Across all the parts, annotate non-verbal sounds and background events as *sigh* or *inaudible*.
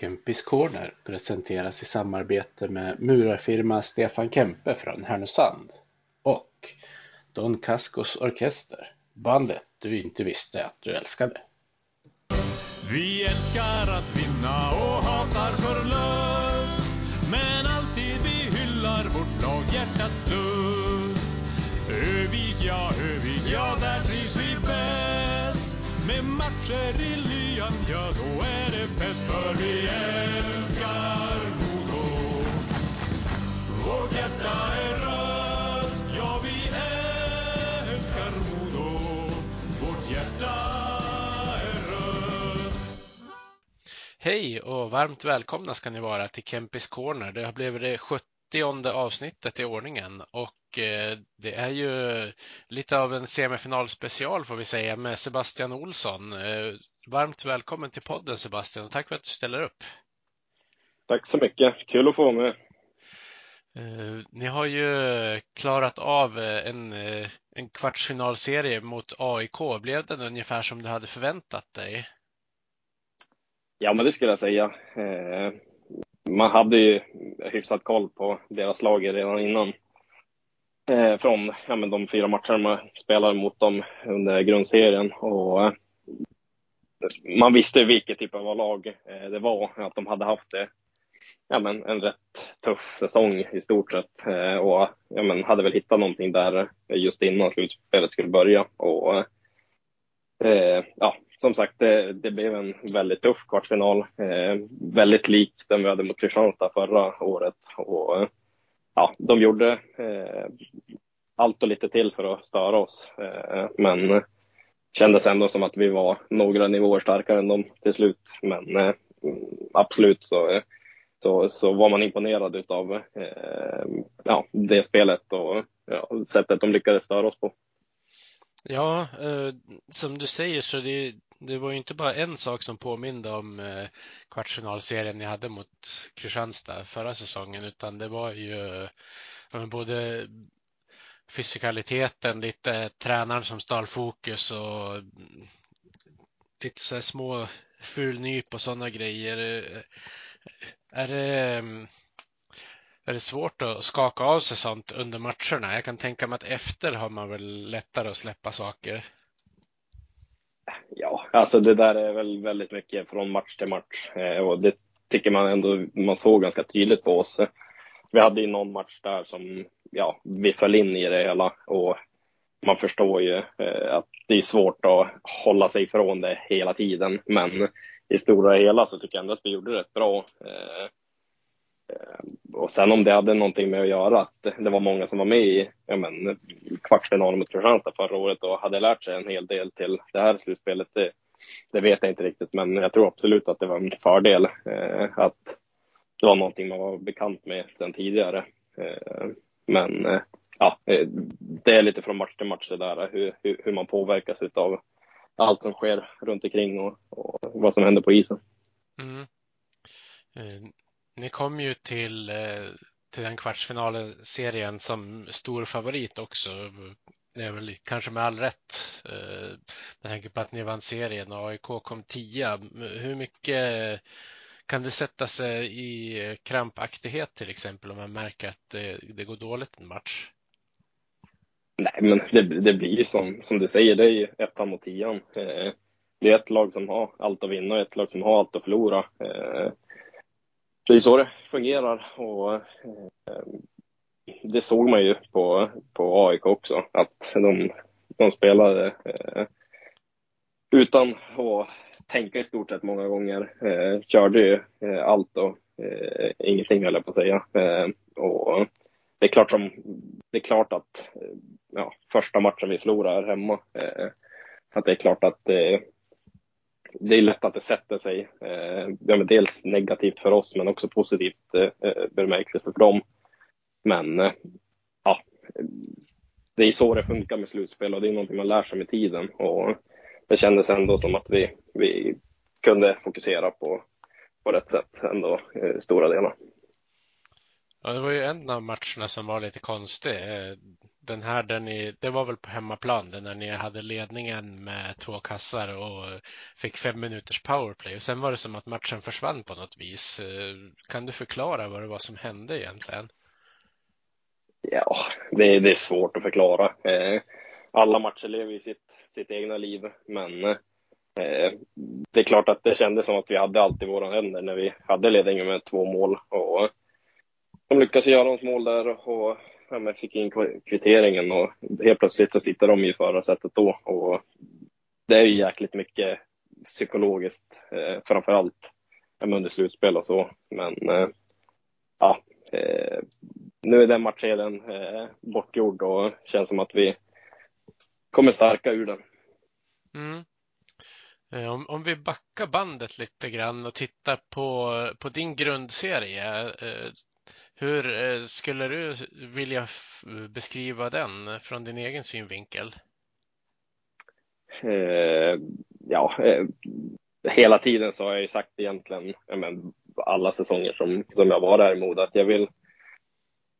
Kempis Corner presenteras i samarbete med murarfirma Stefan Kempe från Härnösand och Don Cascos Orkester, bandet du inte visste att du älskade. Vi älskar att vinna och hatar förlust Men alltid vi hyllar vårt lag hjärtats lust Övig ja, Övig ja, där trivs vi bäst Med matcher i Hej och varmt välkomna ska ni vara till Kempis Corner. Det har blivit det 70 avsnittet i ordningen och eh, det är ju lite av en semifinalspecial får vi säga med Sebastian Olsson. Eh, Varmt välkommen till podden Sebastian och tack för att du ställer upp. Tack så mycket, kul att få vara med. Eh, Ni har ju klarat av en, en kvartsfinalserie mot AIK. Blev den ungefär som du hade förväntat dig? Ja, men det skulle jag säga. Eh, man hade ju hyfsat koll på deras lag redan innan. Eh, från ja, men de fyra matcherna man spelade mot dem under grundserien. Och, eh, man visste vilket typ av lag det var, att de hade haft det. Ja, men en rätt tuff säsong i stort sett. Och ja, men hade väl hittat någonting där just innan slutspelet skulle börja. Och, eh, ja, som sagt, det, det, blev en väldigt tuff kvartsfinal. Eh, väldigt lik den vi hade mot Kristianstad förra året. Och, eh, ja, de gjorde eh, allt och lite till för att störa oss. Eh, men kändes ändå som att vi var några nivåer starkare än dem till slut. Men eh, absolut så, eh, så, så var man imponerad av eh, ja, det spelet och ja, sättet de lyckades störa oss på. Ja, eh, som du säger så det, det var ju inte bara en sak som påminde om eh, kvartsfinalserien ni hade mot Kristianstad förra säsongen, utan det var ju eh, både fysikaliteten, lite tränaren som stal fokus och lite så här små fulnyp och sådana grejer. Eh, är det, mm, är det svårt att skaka av sig sånt under matcherna? Jag kan tänka mig att efter har man väl lättare att släppa saker. Ja, alltså det där är väl väldigt mycket från match till match eh, och det tycker man ändå man såg ganska tydligt på oss. Vi hade ju någon match där som, ja, vi föll in i det hela och man förstår ju eh, att det är svårt att hålla sig ifrån det hela tiden. Men i stora hela så tycker jag ändå att vi gjorde det rätt bra. Eh, Eh, och sen om det hade någonting med att göra att det var många som var med i ja, men, kvartsfinalen mot Kristianstad förra året och hade lärt sig en hel del till det här slutspelet. Det, det vet jag inte riktigt, men jag tror absolut att det var en fördel eh, att det var någonting man var bekant med sedan tidigare. Eh, men eh, ja, eh, det är lite från match till match det där hur, hur, hur man påverkas av allt som sker runt omkring och, och vad som händer på isen. Mm. Eh, ni kom ju till, eh, till den kvartsfinalserien som stor favorit också. Det är väl kanske med all rätt. Eh, med tanke på att ni vann serien och AIK kom tia. Hur mycket kan det sätta sig i krampaktighet till exempel om man märker att det, det går dåligt en match? Nej, men det, det blir som, som du säger, det är ju ettan mot tian. Eh, det är ett lag som har allt att vinna och ett lag som har allt att förlora. Det är så det fungerar och eh, det såg man ju på, på AIK också, att de, de spelade eh, utan att tänka i stort sett många gånger. Eh, körde ju eh, allt och eh, ingenting höll jag på att säga. Eh, och det är klart, som, det är klart att eh, ja, första matchen vi förlorar hemma, eh, att det är klart att eh, det, är lätt att det sätter sig. Eh, ja, dels negativt för oss men också positivt eh, eh bemärkelse för dem. Men eh, ja, det är så det funkar med slutspel och det är någonting man lär sig med tiden. Och det kändes ändå som att vi, vi kunde fokusera på, på rätt sätt ändå i stora delar. Ja, det var ju en av matcherna som var lite konstig. Eh, den här där ni, det var väl på hemmaplan, när ni hade ledningen med två kassar och fick fem minuters powerplay. Och sen var det som att matchen försvann på något vis. Eh, kan du förklara vad det var som hände egentligen? Ja, det, det är svårt att förklara. Eh, alla matcher lever ju sitt, sitt egna liv, men det är klart att det kändes som att vi hade allt i våra händer när vi hade ledningen med två mål. Och de lyckas göra något mål där och ja, fick in kvitteringen och helt plötsligt så sitter de i förarsätet då. Och det är ju jäkligt mycket psykologiskt eh, framför allt under slutspel och så. Men eh, ja, eh, nu är den matchserien eh, bortgjord och känns som att vi kommer starka ur den. Mm. Eh, om, om vi backar bandet lite grann och tittar på, på din grundserie. Eh, hur eh, skulle du vilja beskriva den från din egen synvinkel? Eh, ja, eh, hela tiden så har jag ju sagt egentligen, men, alla säsonger som, som jag var där i Modo, att jag vill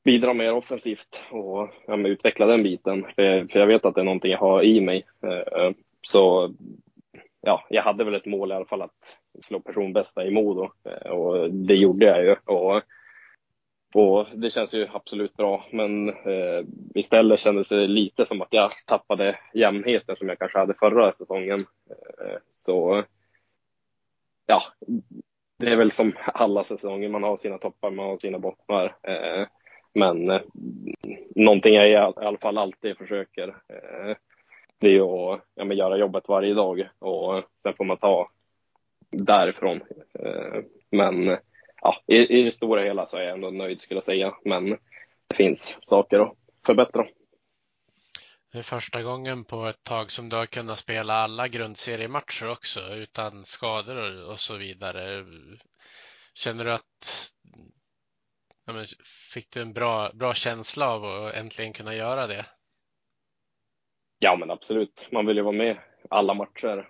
bidra mer offensivt och ja, utveckla den biten. För, för jag vet att det är någonting jag har i mig. Eh, eh så ja, jag hade väl ett mål i alla fall att slå personbästa i Modo eh, och det gjorde jag ju. Och och det känns ju absolut bra, men eh, istället kändes det lite som att jag tappade jämnheten som jag kanske hade förra säsongen. Eh, så ja, det är väl som alla säsonger, man har sina toppar, man har sina bottnar. Eh, men eh, någonting jag i alla fall alltid försöker, eh, det är ju att ja, göra jobbet varje dag och sen får man ta därifrån. Eh, men ja, i, i det stora hela så är jag ändå nöjd skulle jag säga. Men det finns saker att förbättra. Det är första gången på ett tag som du har kunnat spela alla grundseriematcher också utan skador och så vidare. Känner du att ja, men, fick du en bra, bra känsla av att äntligen kunna göra det? Ja, men absolut. Man vill ju vara med alla matcher.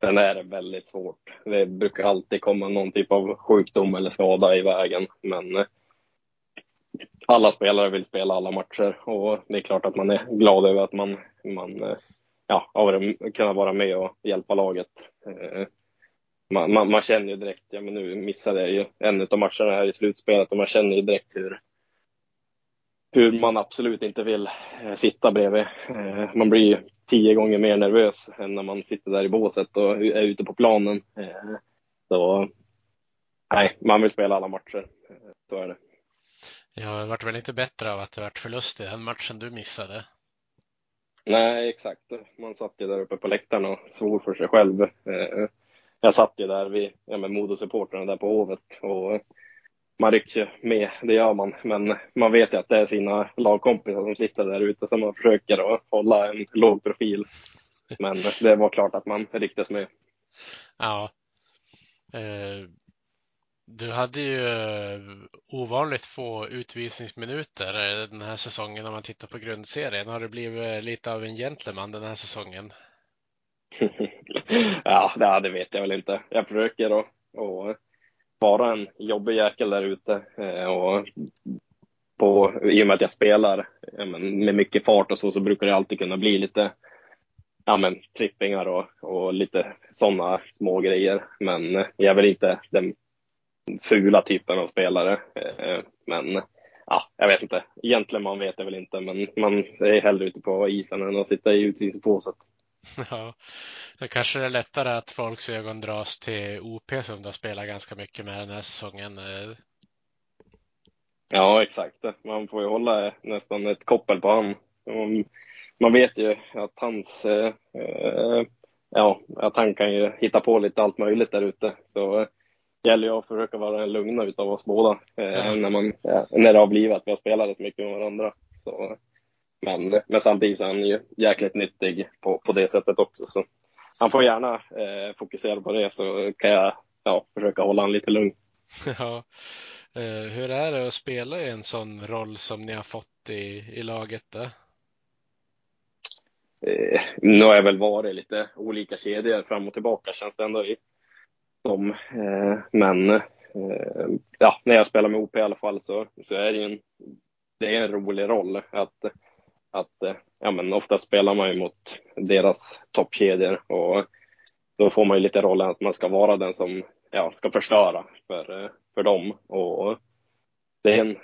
Sen är det väldigt svårt. Det brukar alltid komma någon typ av sjukdom eller skada i vägen. Men eh, alla spelare vill spela alla matcher och det är klart att man är glad över att man, man eh, ja, har kunnat vara med och hjälpa laget. Eh, man, man, man, känner ju direkt, ja men nu missade jag ju en av matcherna här i slutspelet och man känner ju direkt hur, hur man absolut inte vill sitta bredvid. Man blir ju tio gånger mer nervös än när man sitter där i båset och är ute på planen. Eh, så nej, man vill spela alla matcher. Eh, så är det. Ja, det vart väl inte bättre av att det vart förlust i den matchen du missade? Nej, exakt. Man satt ju där uppe på läktaren och svor för sig själv. Eh, jag satt ju där vid ja, Modosupportrarna där på Hovet och man rycks ju med, det gör man. Men man vet ju att det är sina lagkompisar som sitter där ute som man försöker att hålla en låg profil. Men det var klart att man rycktes med. Ja. Eh, du hade ju eh, ovanligt få utvisningsminuter den här säsongen om man tittar på grundserien. Har du blivit lite av en gentleman den här säsongen? *laughs* ja, det vet jag väl inte. Jag försöker och vara en jobbig jäkel där ute. Eh, och på, I och med att jag spelar men, med mycket fart och så, så brukar det alltid kunna bli lite ja, men, trippingar och, och lite sådana små grejer. Men jag är väl inte den fula typen av spelare. Eh, men ja, jag vet inte. Egentligen man vet jag väl inte, men man är hellre ute på isen än att sitta i utvisningsbåset. *laughs* Ja, då kanske det är lättare att folks ögon dras till OP som du har spelat ganska mycket med den här säsongen. Eh. Ja, exakt. Man får ju hålla nästan ett koppel på honom. Man vet ju att hans, eh, eh, ja, att han kan ju hitta på lite allt möjligt där ute. Så det gäller ju att försöka vara den lugna utav oss båda ja. när, man, när det har blivit att vi har spelat rätt mycket med varandra. Så men, men samtidigt så är han ju jäkligt nyttig på, på det sättet också. Så han får gärna eh, fokusera på det så kan jag ja, försöka hålla honom lite lugn. *laughs* Ja. Eh, hur är det att spela i en sån roll som ni har fått i, i laget? Då? Eh, nu har jag väl varit lite olika kedjor fram och tillbaka känns det ändå som. Eh, men ja, när jag spelar med OP i alla fall så, så är det ju en, det är en rolig roll att, att eh, ja men ofta spelar man ju mot deras toppkedjor och då får man ju lite rollen att man ska vara den som ja, ska förstöra för, eh, för dem och det är en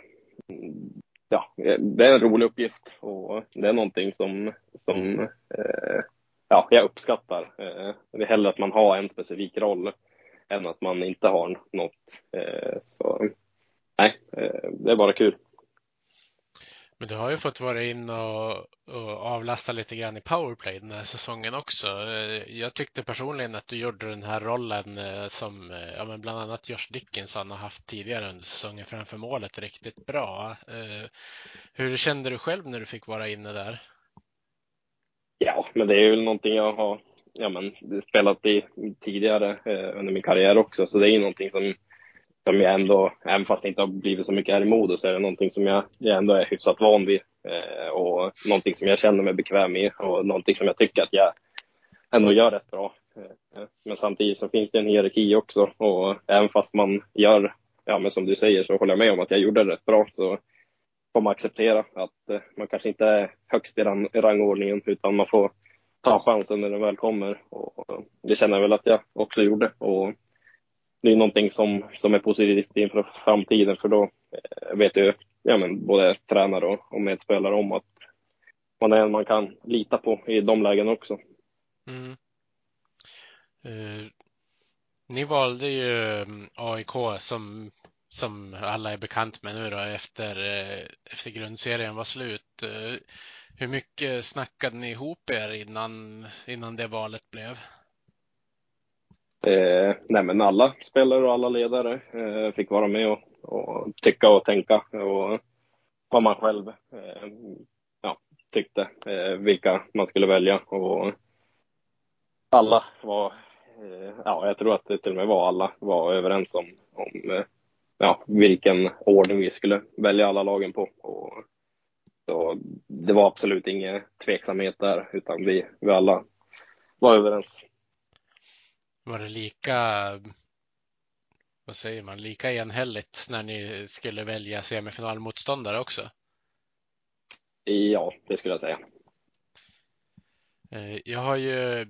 ja, det är en rolig uppgift och det är någonting som, som eh, ja, jag uppskattar. Eh, det är hellre att man har en specifik roll än att man inte har något. Eh, så nej, eh, det är bara kul. Men du har ju fått vara in och, och, avlasta lite grann i powerplay den här säsongen också. Eh, jag tyckte personligen att du gjorde den här rollen eh, som eh, ja, men bland annat Josh Dickinson har haft tidigare under säsongen framför målet riktigt bra. Hur kände du själv när du fick vara inne där? Ja, men det är ju någonting jag har ja, men, spelat i tidigare under min karriär också, så det är ju någonting som, som jag ändå, även fast det inte har blivit så mycket här i Modo, så är det någonting som jag, jag ändå är hyfsat van vid eh, och någonting som jag känner mig bekväm i och någonting som jag tycker att jag ändå gör rätt bra. Eh, men samtidigt så finns det en hierarki också och även fast man gör, ja men som du säger så håller jag med om att jag gjorde det rätt bra så får man acceptera att eh, man kanske inte är högst i rangordningen utan man får ta chansen när den väl kommer. Och det känner jag väl att jag också gjorde. Och det är någonting som, som är positivt inför framtiden för då eh, vet ju ja, men både tränare och, och medspelare om att man är en man kan lita på i de lägena också. Mm. Eh, ni valde ju eh, AIK som, som alla är bekant med nu då efter, eh, efter grundserien var slut. Eh, hur mycket snackade ni ihop er innan, innan det valet blev? Eh, nej men alla spelare och alla ledare eh, fick vara med och, och, tycka och tänka och vad man själv eh, ja, tyckte, eh, vilka man skulle välja. Och alla var, eh, ja jag tror att det till och med var alla var överens om, om eh, ja, vilken ordning vi skulle välja alla lagen på. Och så det var absolut ingen tveksamhet där, utan vi, vi alla var överens. Var det lika, vad säger man, lika enhälligt när ni skulle välja semifinalmotståndare också? Ja, det skulle jag säga. Eh, jag har ju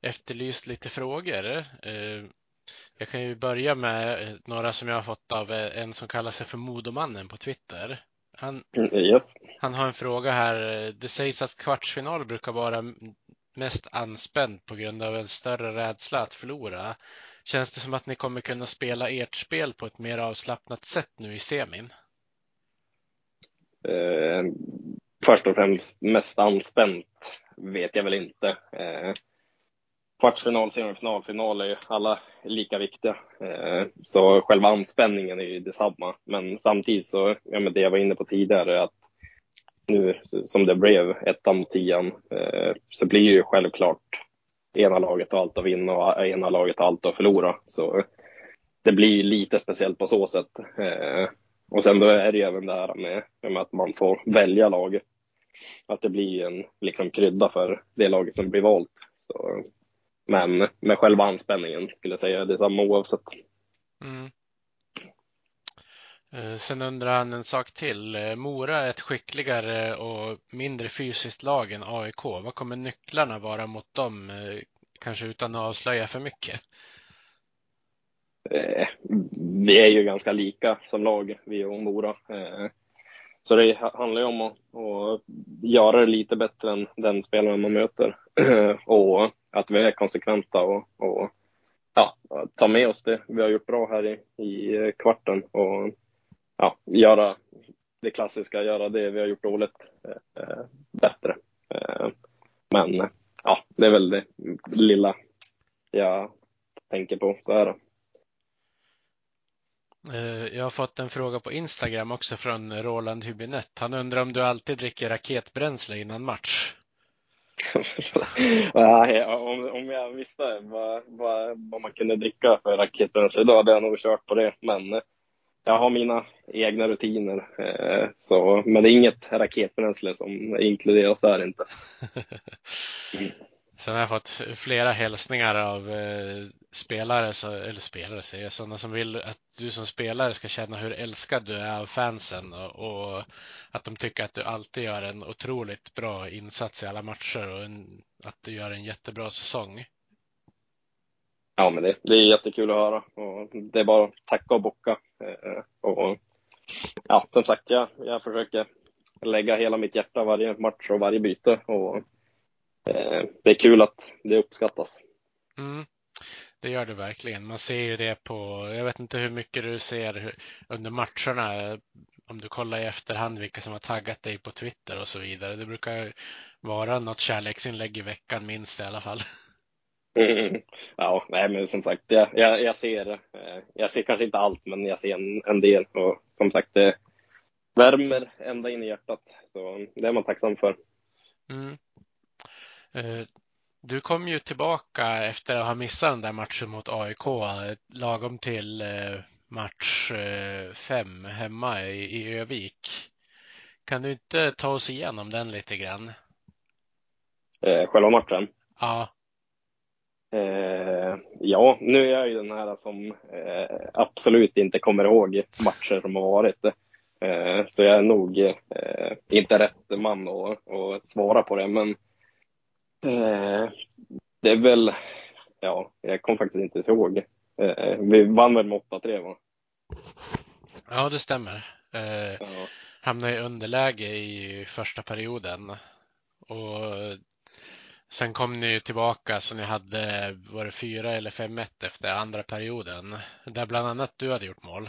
efterlyst lite frågor. Eh, jag kan ju börja med några som jag har fått av en som kallar sig för Modomannen på Twitter. Han, mm, yes. han har en fråga här. Det sägs att kvartsfinal brukar vara mest anspänd på grund av en större rädsla att förlora. Känns det som att ni kommer kunna spela ert spel på ett mer avslappnat sätt nu i semin? Eh, först och främst mest anspänt vet jag väl inte. Eh, kvartsfinal, semifinal, final är ju alla lika viktiga. Eh, så själva anspänningen är ju detsamma. Men samtidigt så, ja men det jag var inne på tidigare, att nu som det blev ettan mot tian, eh, så blir ju självklart ena laget allt att vinna och ena laget allt att förlora. Så det blir lite speciellt på så sätt. Eh, och sen då är det ju även det här med, med att man får välja lag. Att det blir en liksom krydda för det laget som blir valt. Så men med själva anspänningen skulle jag säga detsamma oavsett. Mm. Eh, sen undrar han en sak till. Eh, Mora är ett skickligare och mindre fysiskt lag än AIK. Vad kommer nycklarna vara mot dem? Eh, kanske utan att avslöja för mycket. Vi är ju ganska lika som lag, vi och Mora. Så det handlar ju om att, att göra det lite bättre än den spelaren man möter. *clears throat* Och att vi är konsekventa och, och ja, ta med oss det vi har gjort bra här i, i kvarten och ja, göra det klassiska, göra det vi har gjort dåligt eh, bättre. Eh, men ja, det är väl det lilla jag tänker på. Så här. Eh, jag har fått en fråga på Instagram också från Roland Hübinette. Han undrar om du alltid dricker raketbränsle innan match? *laughs* om, om jag visste vad, vad, vad man kunde dricka för raketbränsle då hade jag nog kört på det. Men jag har mina egna rutiner. Eh, så, men det är inget raketbränsle som inkluderas där inte. Mm. *laughs* Sen har jag fått flera hälsningar av eh, spelare, så, eller spelare säger jag, sådana som vill att du som spelare ska känna hur älskad du är av fansen och, och att de tycker att du alltid gör en otroligt bra insats i alla matcher och en, att du gör en jättebra säsong. Ja, men det, det är jättekul att höra och det är bara att tacka och bocka. Eh, och, ja, som sagt, jag, jag försöker lägga hela mitt hjärta varje match och varje byte och eh, det är kul att det uppskattas. Mm, det gör det verkligen. Man ser ju det på, jag vet inte hur mycket du ser under matcherna, om du kollar i efterhand vilka som har taggat dig på Twitter och så vidare. Det brukar vara något kärleksinlägg i veckan minst i alla fall. Mm. Ja, nej, men som sagt, jag, jag, jag, ser, eh, jag ser kanske inte allt, men jag ser en, en del och som sagt, det värmer ända in i hjärtat. Så det är man tacksam för. Mm. Eh, du kom ju tillbaka efter att ha missat den där matchen mot AIK lagom till eh, match fem hemma i Övik. Kan du inte ta oss igenom den lite grann? Själva matchen? Ja. Eh, ja, nu är jag ju den här som eh, absolut inte kommer ihåg matcher som har varit. Eh, så jag är nog eh, inte rätt man att, att svara på det, men eh, det är väl, ja, jag kommer faktiskt inte ihåg. Eh, vi vann väl med 8-3 va? Ja, det stämmer. Ja. Hamnade i underläge i första perioden och Sen kom ni tillbaka så ni hade, var det fyra eller 5-1 efter andra perioden? Där bland annat du hade gjort mål.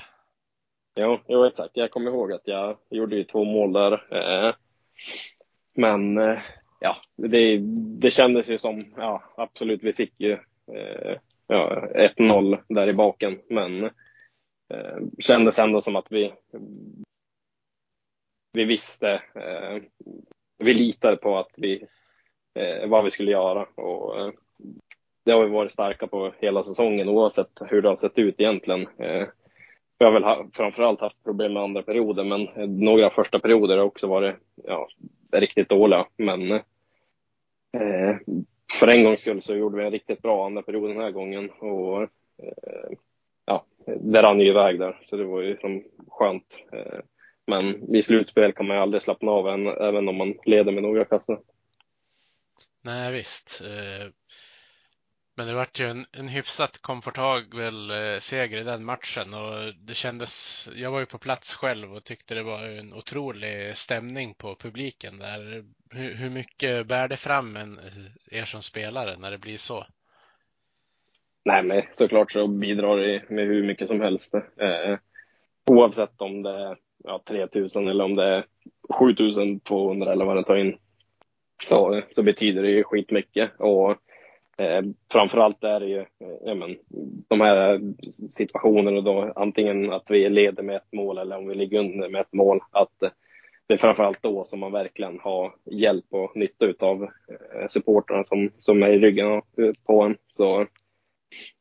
Jo, jo exakt. Jag kommer ihåg att jag gjorde ju två mål där. Eh, men eh, ja, det, det kändes ju som, ja absolut, vi fick ju eh, ja, 1-0 där i baken. Men eh, kändes ändå som att vi, vi visste, eh, vi litade på att vi eh, vad vi skulle göra. Och, eh, det har vi varit starka på hela säsongen oavsett hur det har sett ut egentligen. Eh, vi har väl ha, framförallt haft problem med andra perioder, men eh, några första perioder har också varit ja, riktigt dåliga. Men eh, för en gångs skull så gjorde vi en riktigt bra andra period den här gången. Och, eh, ja, det rann ju iväg där, så det var ju som skönt. Eh, men i slutspel kan man ju aldrig slappna av, än, även om man leder med några kassar. Nej, visst. Eh, men det vart ju en, en hyfsat komfortabel eh, seger i den matchen och det kändes, jag var ju på plats själv och tyckte det var en otrolig stämning på publiken där. Hur, hur mycket bär det fram en, eh, er som spelare när det blir så? Nej, men såklart så bidrar det med hur mycket som helst. Eh, oavsett om det är ja, 3000 eller om det är 7200 eller vad det tar in så, så betyder det ju skitmycket. Och eh, framförallt är det ju eh, ja, men, de här situationerna då, antingen att vi leder med ett mål eller om vi ligger under med ett mål, att eh, det är framförallt då som man verkligen har hjälp och nytta utav eh, supportrarna som, som är i ryggen eh, på en. Så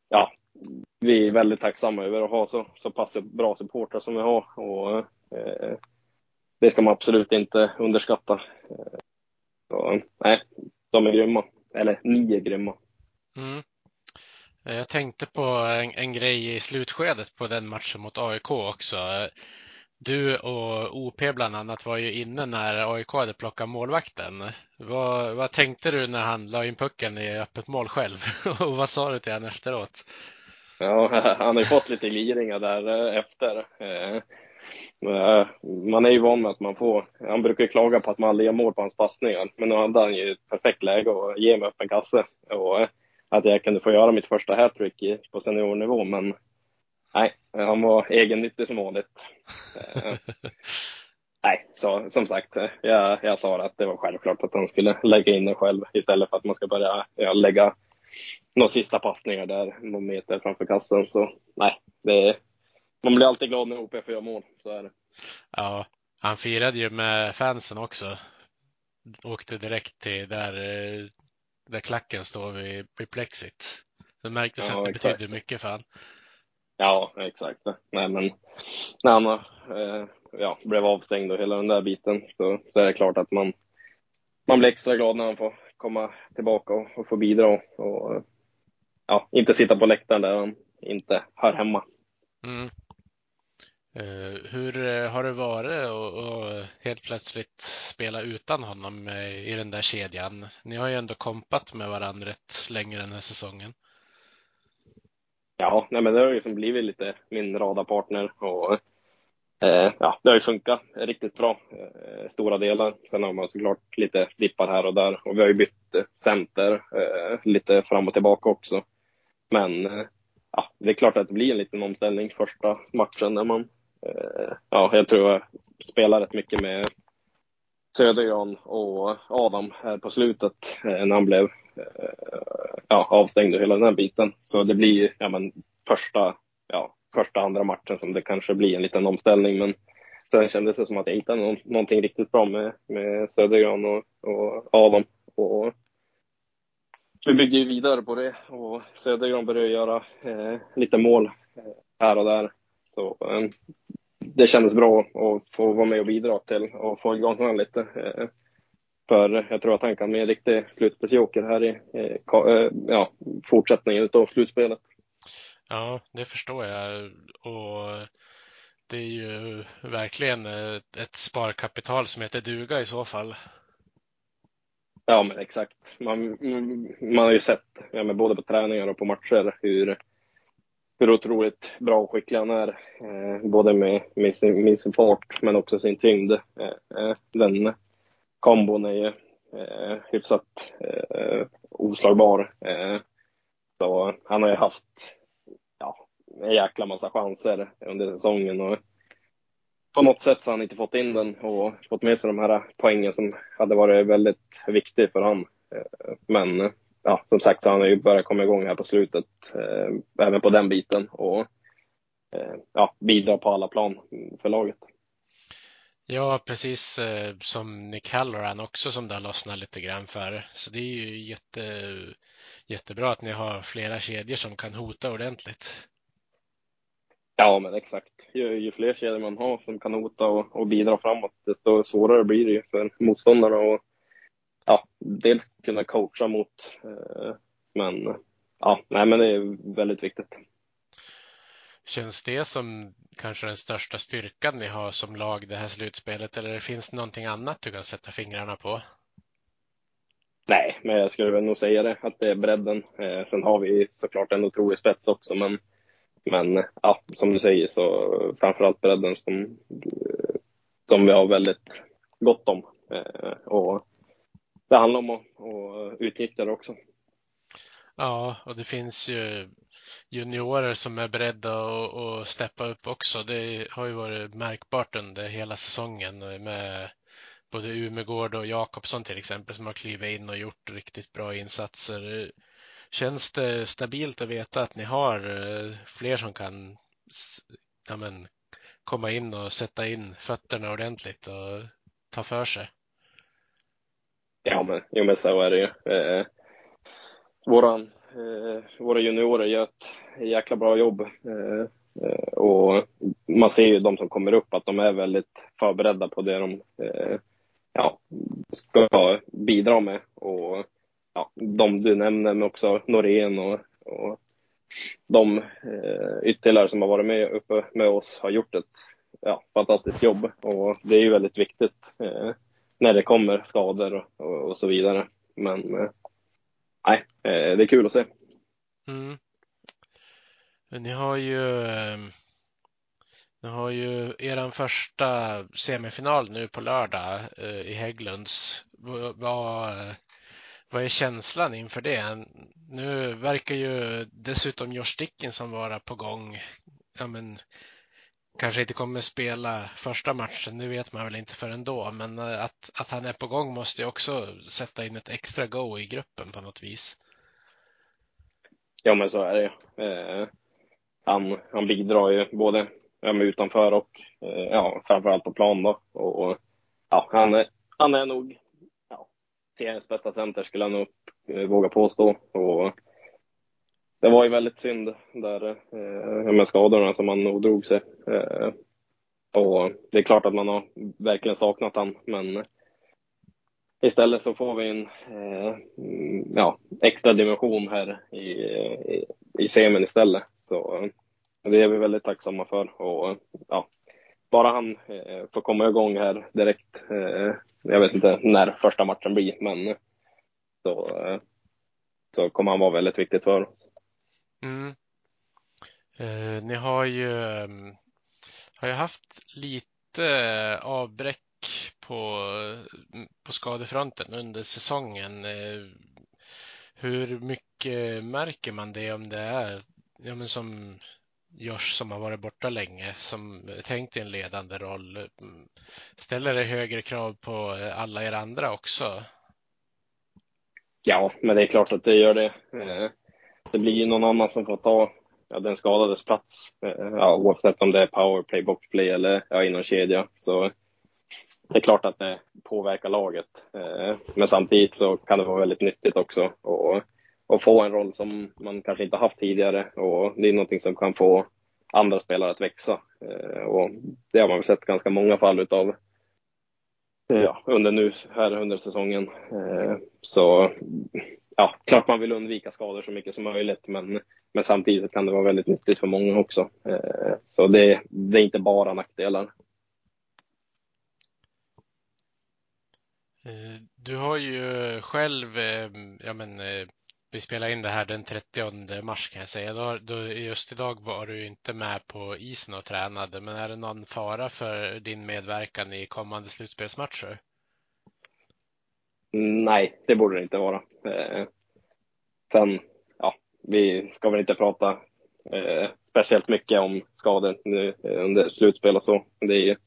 ja, vi är väldigt tacksamma över att ha så, så pass bra supportrar som vi har och eh, det ska man absolut inte underskatta. Så nej, de är grymma. Eller ni är grymma. Mm. Jag tänkte på en, en, grej i slutskedet på den matchen mot AIK också. Du och OP bland annat var ju inne när AIK hade plockat målvakten. Vad, vad tänkte du när han la in pucken i öppet mål själv? *laughs* och vad sa du till honom efteråt? Ja, *laughs* han har ju fått lite gliringar där eh, efter. Eh, man är ju van med att man får, han brukar klaga på att man aldrig gör mål på hans passningar, men nu hade han ju ett perfekt läge att ge mig öppen kasse och eh, att jag kunde få göra mitt första hattrick på seniornivå, men nej, han var egennyttig som vanligt. Eh, *laughs* nej, så som sagt, jag, jag sa att det var självklart att han skulle lägga in den själv istället för att man ska börja ja, lägga några sista passningar där någon meter framför kassen. Så nej, det, man blir alltid glad när OP får göra mål, så är det. Ja, han firade ju med fansen också. Åkte direkt till där, eh, där klacken står vid, vid plexit. Det märktes ja, att det exakt. betydde mycket för han. Ja, exakt. Nej, men när han eh, ja, blev avstängd och hela den där biten så, så är det klart att man, man blir extra glad när han får komma tillbaka och, och få bidra och ja, inte sitta på läktaren där han inte hör hemma. Mm. Eh, hur eh, har det varit att helt plötsligt spela utan honom i den där kedjan? Ni har ju ändå kompat med varandra rätt länge den här säsongen. Ja, nej men det har ju liksom blivit lite min radarpartner och Eh, ja, det har ju funkat riktigt bra eh, stora delar. Sen har man såklart lite dippar här och där och vi har ju bytt eh, center eh, lite fram och tillbaka också. Men eh, ja, det är klart att det blir en liten omställning första matchen när man, Eh, ja, jag tror jag spelar rätt mycket med Södergran och Adam här på slutet eh, när han blev eh, ja, avstängd och hela den här biten. Så det blir ja, men, första ja, första, andra matchen som det kanske blir en liten omställning. Men sen kändes det som att jag hittade någon, någonting riktigt bra med, med Södergran och, och Adam. Och vi byggde ju vidare på det och Södergran började göra eh, lite mål eh, här och där. Så eh, det kändes bra att få vara med och bidra till och få igång honom lite. Eh, för jag tror att han kan bli en riktig slutspelsjoker här i eh, ja, fortsättningen av slutspelet. Ja, det förstår jag. Och det är ju verkligen ett, sparkapital som heter duga i så fall. Ja, men exakt. Man, man har ju sett, ja, både på träningar och på matcher, hur, hur otroligt bra och skicklig han är. Eh, både med, med, sin, med sin fart, men också sin tyngd. Eh, eh den kombon är ju eh, hyfsat eh, oslagbar. Eh, så han har ju haft en jäkla massa chanser under säsongen. Och på något sätt så har han inte fått in den och fått med sig de här poängen som hade varit väldigt viktiga för honom. Eh, men ja, som sagt så har han ju börjat komma igång här på slutet, eh, även på den biten och eh, ja, bidra på alla plan för laget. Ja, precis som Nick Halloran också som det har lossnat lite grann för. Så det är ju jätte, jättebra att ni har flera kedjor som kan hota ordentligt. Ja, men exakt. Ju, ju fler kedjor man har som kan hota och, och bidra framåt, desto svårare blir det ju för motståndarna att ja, dels kunna coacha mot. Eh, men ja, nej, men det är väldigt viktigt. Känns det som kanske den största styrkan ni har som lag det här slutspelet eller finns det någonting annat du kan sätta fingrarna på? Nej, men jag skulle väl nog säga det, att det är bredden. Eh, sen har vi såklart en otrolig spets också, men men ja, som du säger så framförallt bredden som, som vi har väldigt gott om. Eh, och det handlar om att, att utnyttja det också. Ja, och det finns ju juniorer som är beredda att, att steppa upp också. Det har ju varit märkbart under hela säsongen med både Umegård och Jakobsson till exempel som har klivit in och gjort riktigt bra insatser. Känns det stabilt att veta att ni har eh, fler som kan ja, men, komma in och sätta in fötterna ordentligt och ta för sig? Ja, men, jo, men så är det ju. Eh, våran, eh, våra juniorer gör ett jäkla bra jobb. Eh, eh, och man ser ju de som kommer upp att de är väldigt förberedda på det de eh, ja, ska bidra med. Och ja, de du nämner, men också Norén och, och de eh, ytterligare som har varit med uppe med oss har gjort ett ja, fantastiskt jobb och det är ju väldigt viktigt eh, när det kommer skador och, och, och så vidare. Men eh, nej, eh, det är kul att se. Mm. Ni har ju ehm, ni har ju er första semifinal nu på lördag eh, i Hägglunds. Vad, vad är känslan inför det? Nu verkar ju dessutom Josh Dickinson vara på gång. Ja, men, kanske inte kommer spela första matchen, det vet man väl inte förrän då, men eh, att, att han är på gång måste ju också sätta in ett extra go i gruppen på något vis. Ja, men så är det eh, han, han bidrar ju både ja, utanför och eh, ja, framförallt på plan då. Och, ja, han, är, han är nog seriens bästa center skulle jag nog eh, våga påstå. Och det var ju väldigt synd där eh, med skadorna som han nog drog sig. Eh, och det är klart att man har verkligen saknat han, men istället så får vi en eh, ja, extra dimension här i, i, i semin istället. Så eh, det är vi väldigt tacksamma för. Och, ja, bara han eh, får komma igång här direkt. Eh, jag vet inte när första matchen blir, men så, eh, så kommer han vara väldigt viktigt för oss. Mm. Eh, ni har ju, ehm, har ju haft lite avbräck på, på skadefronten under säsongen. Eh, hur mycket märker man det om det är ja, men som Josh som har varit borta länge, som tänkt i en ledande roll. Ställer det högre krav på alla er andra också? Ja, men det är klart att det gör det. Det blir ju någon annan som får ta ja, den skadades plats, eh, ja, oavsett om det är powerplay, boxplay eller ja, inom kedja. Så det är klart att det påverkar laget. Eh, men samtidigt så kan det vara väldigt nyttigt också och, och få en roll som man kanske inte haft tidigare och det är någonting som kan få andra spelare att växa. Eh, och det har man väl sett ganska många fall utav ja, under nu här under säsongen. Så ja, klart man vill undvika skador så mycket som möjligt, men, men samtidigt kan det vara väldigt nyttigt för många också. Eh, så det, det är inte bara nackdelar. Eh, du har ju själv, eh, ja men vi spelar in det här den 30 mars kan jag säga. Då, då, just idag var du inte med på isen och tränade, men är det någon fara för din medverkan i kommande slutspelsmatcher? Nej, det borde det inte vara. sen, ja, vi ska väl inte prata speciellt mycket om skador nu under slutspel och så. Det är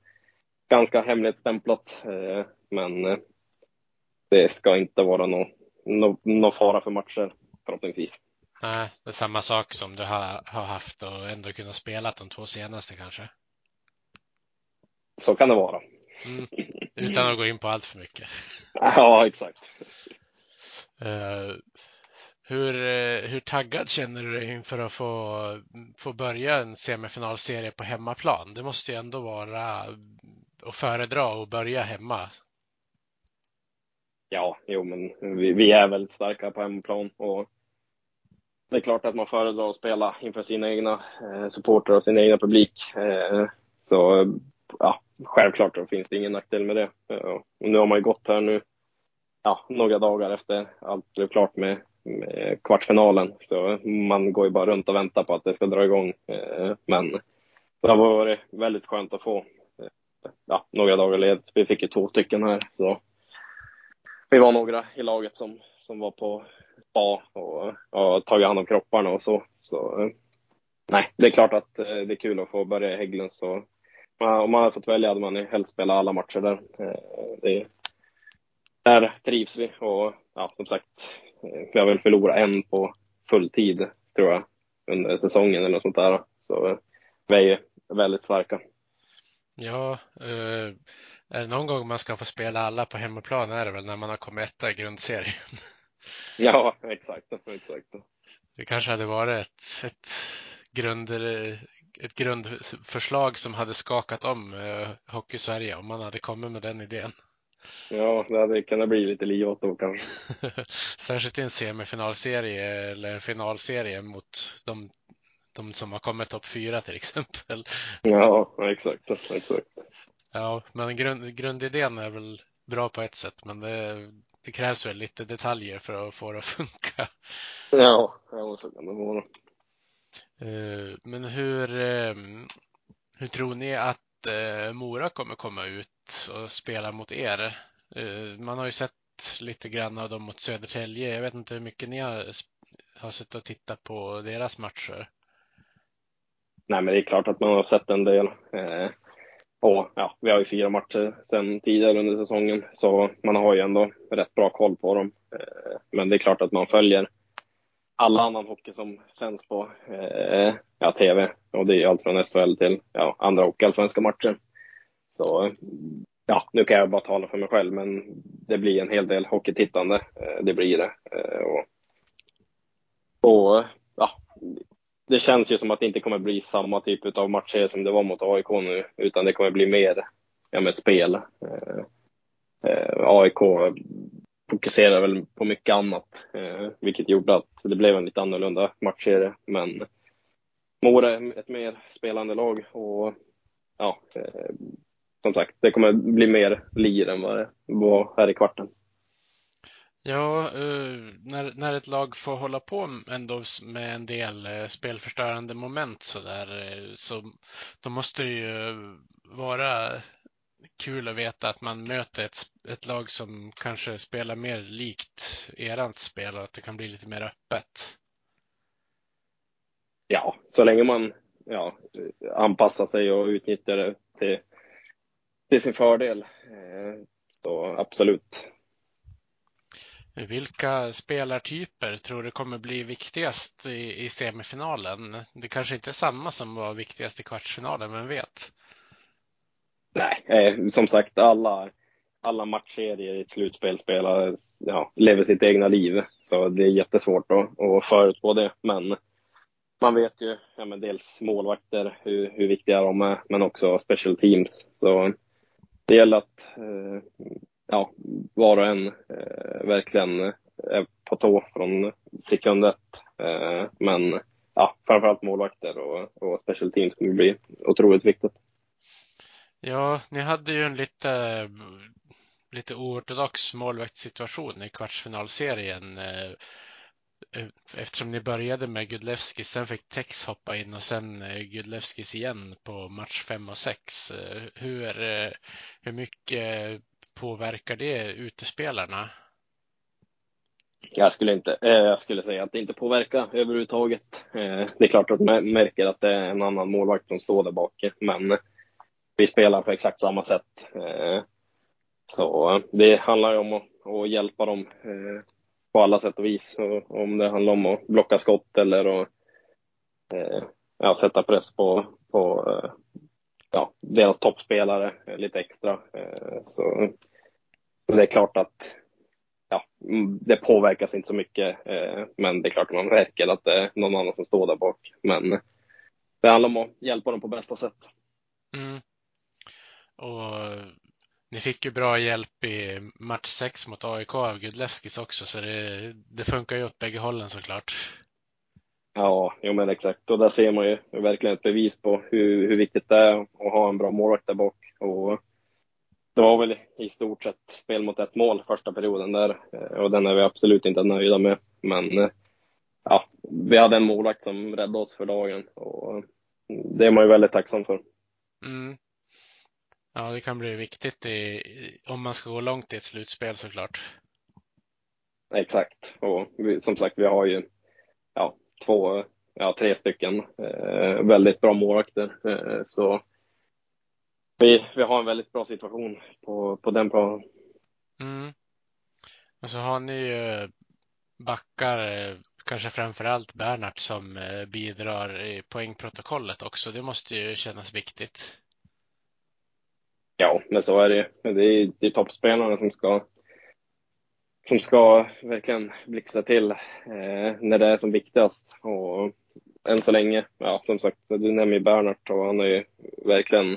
ganska hemlighetsstämplat, men det ska inte vara någon no, no fara för matcher förhoppningsvis. Nej, det är samma sak som du har, har haft och ändå kunnat spela de två senaste kanske? Så kan det vara. Mm. Utan att gå in på allt för mycket. *laughs* Ja, exakt. Uh, hur, hur taggad känner du dig inför att få, få börja en semifinalserie på hemmaplan? Det måste ju ändå vara att föredra att börja hemma Ja, jo, men vi, vi är väldigt starka på hemmaplan och det är klart att man föredrar att spela inför sina egna eh, supportrar och sin egna publik. Eh, så ja, självklart då finns det ingen nackdel med det. Eh, och nu har man ju gått här nu ja, några dagar efter allt blev klart med, med kvartsfinalen. Så man går ju bara runt och väntar på att det ska dra igång. Eh, men det har varit väldigt skönt att få eh, ja, några dagar led. Vi fick ju två stycken här. Så vi var några i laget som, som var på spa och, och tagit hand om kropparna och så. så nej, det är klart att det är kul att få börja i Hägglunds. och om man hade fått välja hade man helst spelat alla matcher där. Eh, det, där trivs vi och ja, som sagt, eh, vi har väl förlorat en på fulltid tror jag under säsongen eller något sånt där. Så vi är väldigt starka. Ja, eh, är det någon gång man ska få spela alla på hemmaplan är det väl när man har kommit etta i grundserien. *laughs* Ja, exakt. exakt. Det kanske hade varit ett, ett, grund, ett grundförslag som hade skakat om eh, Hockey-Sverige om man hade kommit med den idén. Ja, det hade kunnat bli lite liv åt då kanske. *laughs* Särskilt i en semifinalserie eller finalserie mot de, de som har kommit topp fyra till exempel. Ja, exakt. exakt. Ja, men grund, grundidén är väl bra på ett sätt, men det, det krävs väl lite detaljer för att få det att funka. Ja, ja så kan det vara. Eh, men hur, eh, hur tror ni att eh, Mora kommer komma ut och spela mot er? Man har ju sett lite grann av dem mot Södertälje. Jag vet inte hur mycket ni har, har suttit och tittat på deras matcher. Nej, men det är klart att man har sett en del. Och ja, vi har ju fyra matcher sedan tidigare under säsongen, så man har ju ändå rätt bra koll på dem. Eh, men det är klart att man följer all annan hockey som sänds på eh, ja, tv. Och det är allt från SHL till ja, andra hockeyallsvenska matcher. Så ja, nu kan jag bara tala för mig själv, men det blir en hel del hockeytittande. Eh, det blir det. Eh, och, och ja, det känns ju som att det inte kommer bli samma typ av matcher som det var mot AIK nu, utan det kommer bli mer ja, med spel. Eh, eh AIK fokuserar väl på mycket annat, eh, vilket gjorde att det blev en lite annorlunda matchserie. Men Mora är ett mer spelande lag och ja, eh, som sagt, det kommer bli mer lir än vad det var här i kvarten. Ja, eh, när, när ett lag får hålla på ändå med en del spelförstörande moment så där, så då måste det ju vara kul att veta att man möter ett, ett lag som kanske spelar mer likt erant spel och att det kan bli lite mer öppet. Ja, så länge man ja, anpassar sig och utnyttjar det till, till sin fördel. Så absolut. Vilka spelartyper tror du kommer bli viktigast i, i semifinalen? Det kanske inte är samma som var viktigast i kvartsfinalen, men vet? Nej, eh, som sagt, alla, alla matchserier i ett slutspel spelar, ja, lever sitt egna liv. Så det är jättesvårt att, att förutspå det. Men man vet ju ja, men dels målvakter, hur, hur viktiga de är, men också special teams. Så det gäller att eh, ja, var och en eh, verkligen är på tå från sekund ett. Eh, men ja, framförallt målvakter och, och special teams kommer bli otroligt viktigt. Ja, ni hade ju en lite, lite oortodox målvaktssituation i kvartsfinalserien. Eh, eh, eftersom ni började med Gudlevskis, sen fick Tex hoppa in och sen eh, Gudlevskis igen på match 5 och 6. Hur, hur mycket påverkar det utespelarna? Jag skulle, inte, jag skulle säga att det inte påverkar överhuvudtaget. Det är klart att man märker att det är en annan målvakt som står där bak, men vi spelar på exakt samma sätt. Eh, så det handlar ju om att, att hjälpa dem eh, på alla sätt och vis. om det handlar om att blocka skott eller att eh, ja, sätta press på, på ja, deras toppspelare lite extra. Så det är klart att ja, mm, det påverkas inte så mycket, men det är klart att man märker att det är någon annan som står där bak. Men det handlar om att hjälpa dem på bästa sätt. Mm. Och ni fick ju bra hjälp i match 6 mot AIK av Gudlevskis också, så det, det funkar ju åt bägge hållen såklart. Ja, jo men exakt. Och där ser man ju verkligen ett bevis på hur, hur viktigt det är att ha en bra målvakt där bak. Och det var väl i stort sett spel mot ett mål första perioden där och den är vi absolut inte nöjda med. Men ja, vi hade en målvakt som räddade oss för dagen och det är man ju väldigt tacksam för. Mm. Ja, det kan bli viktigt i, om man ska gå långt i ett slutspel såklart. Exakt, och vi, som sagt, vi har ju ja, två, ja, tre stycken eh, väldigt bra målvakter. Eh, så vi, vi har en väldigt bra situation på, på den planen. Mm. Och så har ni ju backar, eh, kanske framför allt Bernhardt som eh, bidrar i poängprotokollet också. Det måste ju kännas viktigt. Ja, men så är det Det är, det är toppspelarna som ska som ska verkligen blixtra till eh, när det är som viktigast. Och än så länge, ja som sagt, du nämner ju Bernhardt och han har ju verkligen,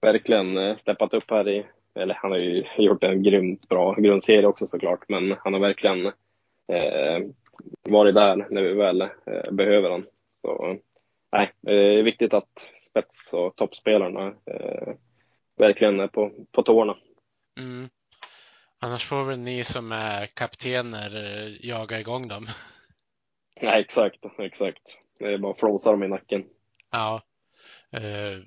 verkligen eh, steppat upp här i, eller han har ju gjort en grymt bra grundserie också såklart, men han har verkligen eh, varit där när vi väl eh, behöver honom. Så nej, det är viktigt att spets och toppspelarna eh, verkligen är på, på tårna. Mm. Annars får väl ni som är kaptener eh, jaga igång dem. *laughs* Nej, exakt, exakt. Det är bara flåsa dem i nacken. Ja. Uh,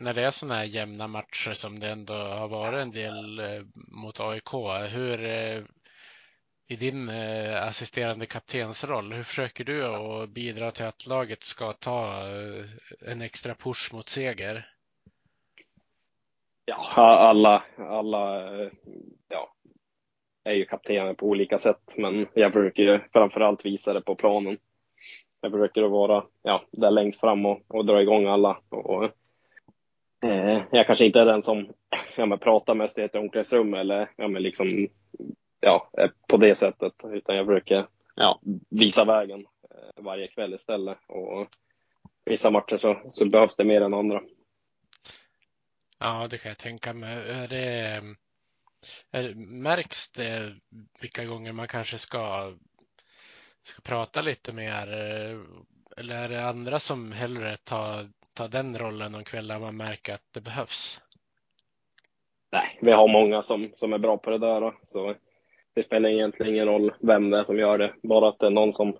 när det är sådana här jämna matcher som det ändå har varit en del uh, mot AIK, hur uh, i din assisterande kaptensroll, hur försöker du att bidra till att laget ska ta en extra push mot seger? Ja, alla, alla eh, ja, är ju kaptener på olika sätt, men jag försöker ju framförallt visa det på planen. Jag försöker att vara ja, där längst fram och, och dra igång alla. Och, eh, jag kanske inte är den som ja, men pratar mest i ett omklädningsrum eller ja, men liksom, ja, på det sättet, utan jag försöker ja, visa vägen eh, varje kväll istället. Och vissa matcher så, så behövs det mer än andra. Ja, det kan jag tänka mig. Är det, Är, märks det vilka gånger man kanske ska, ska prata lite mer? Eller är det andra som hellre tar, tar den rollen de kvällar man märker att det behövs? Nej, vi har många som, som är bra på det där. Då. Så det spelar egentligen ingen roll vem det är som gör det, bara att det är någon som,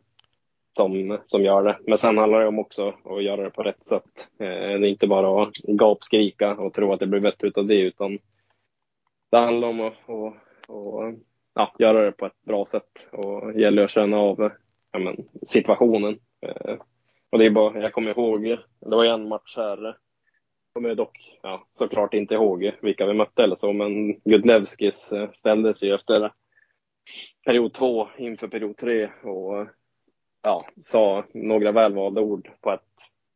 som, som gör det. Men sen handlar det om också att göra det på rätt sätt. Eh, det är inte bara att gapskrika och tro att det blir bättre utav det, utan det handlar om att, och, och, ja, göra det på ett bra sätt och gäller att känna av ja, men, situationen. Eh, och det är bara, jag kommer ihåg, det var en match här kommer dock ja, såklart inte ihåg vilka vi mötte eller så, men Gudlevskis eh, ställdes ju efter period två inför period tre och ja, sa några välvalda ord på ett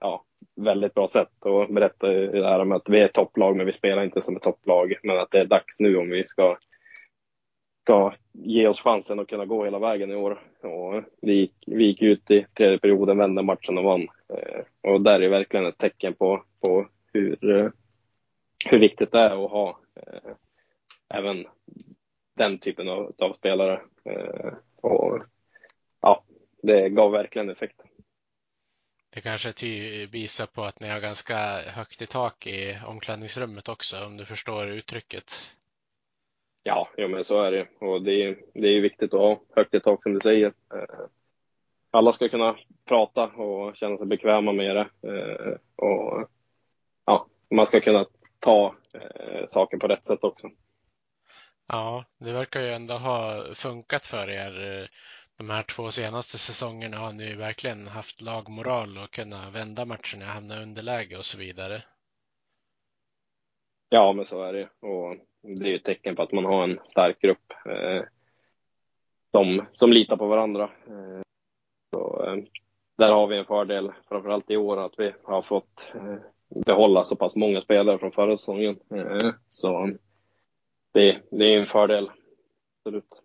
ja, väldigt bra sätt och berättade det här om att vi är ett topplag men vi spelar inte som ett topplag men att det är dags nu om vi ska, ska ge oss chansen att kunna gå hela vägen i år. Och vi, gick, vi gick ut i tredje perioden, vände matchen och vann. Eh, och där är verkligen ett tecken på, på hur, eh, hur viktigt det är att ha eh, även den typen av, av spelare. Eh, och det gav verkligen effekt. Det kanske visar på att ni har ganska högt i tak i omklädningsrummet också, om du förstår uttrycket. Ja, ja men så är det. Och det är, det är viktigt att ha högt i tak som du säger. Eh, alla ska kunna prata och känna sig bekväma med det. Eh, och ja, man ska kunna ta eh, saker på rätt sätt också. Ja, det verkar ju ändå ha funkat för er. De här två senaste säsongerna har ni verkligen haft lagmoral och kunna vända matcherna, hamna underläge och så vidare. Ja, men så är det. Och det är ju ett tecken på att man har en stark grupp eh, som, som litar på varandra. Eh, så, eh, där har vi en fördel, framförallt i år, att vi har fått eh, behålla så pass många spelare från förra säsongen. Eh, så det, det är en fördel, absolut.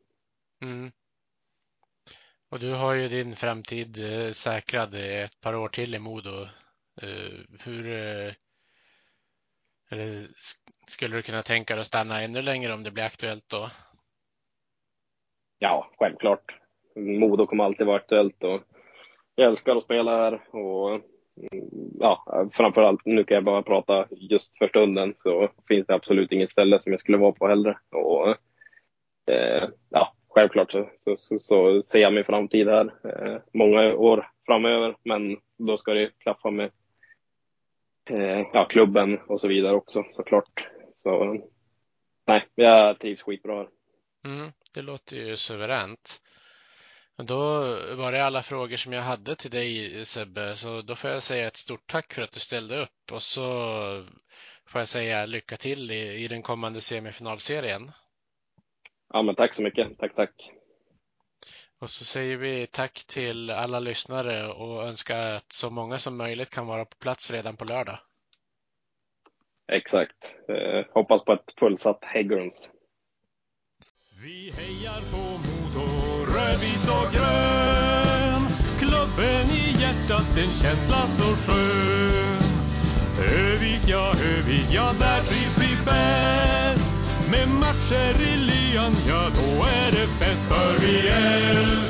Mm. Och du har ju din framtid eh, säkrad ett par år till i Modo. Eh, hur eh, eller skulle du kunna tänka dig att stanna ännu längre om det blir aktuellt då? Ja, självklart. Modo kommer alltid vara aktuellt och jag älskar att spela här och mm, ja, framförallt, nu kan jag bara prata just för stunden, så finns det absolut inget ställe som jag skulle vara på hellre. Och, eh, ja, självklart så, så, så, så, ser jag min framtid här eh, många år framöver, men då ska det klaffa med eh, ja, klubben och så vidare också såklart. Så nej, jag trivs skitbra här. Mm, det låter ju suveränt. Då var det alla frågor som jag hade till dig Sebbe, så då får jag säga ett stort tack för att du ställde upp och så får jag säga lycka till i, i den kommande semifinalserien. Ja, men tack så mycket. Tack, tack. Och så säger vi tack till alla lyssnare och önskar att så många som möjligt kan vara på plats redan på lördag. Exakt. Eh, hoppas på ett fullsatt Hägglunds. Vi hejar på Modo, rödvit och grön. Klubben i hjärtat, en känsla så skön. Övik, ja, Övik, ja, där trivs vi bäst. Med matcher i lyan, ja, då är det fest för vi älskar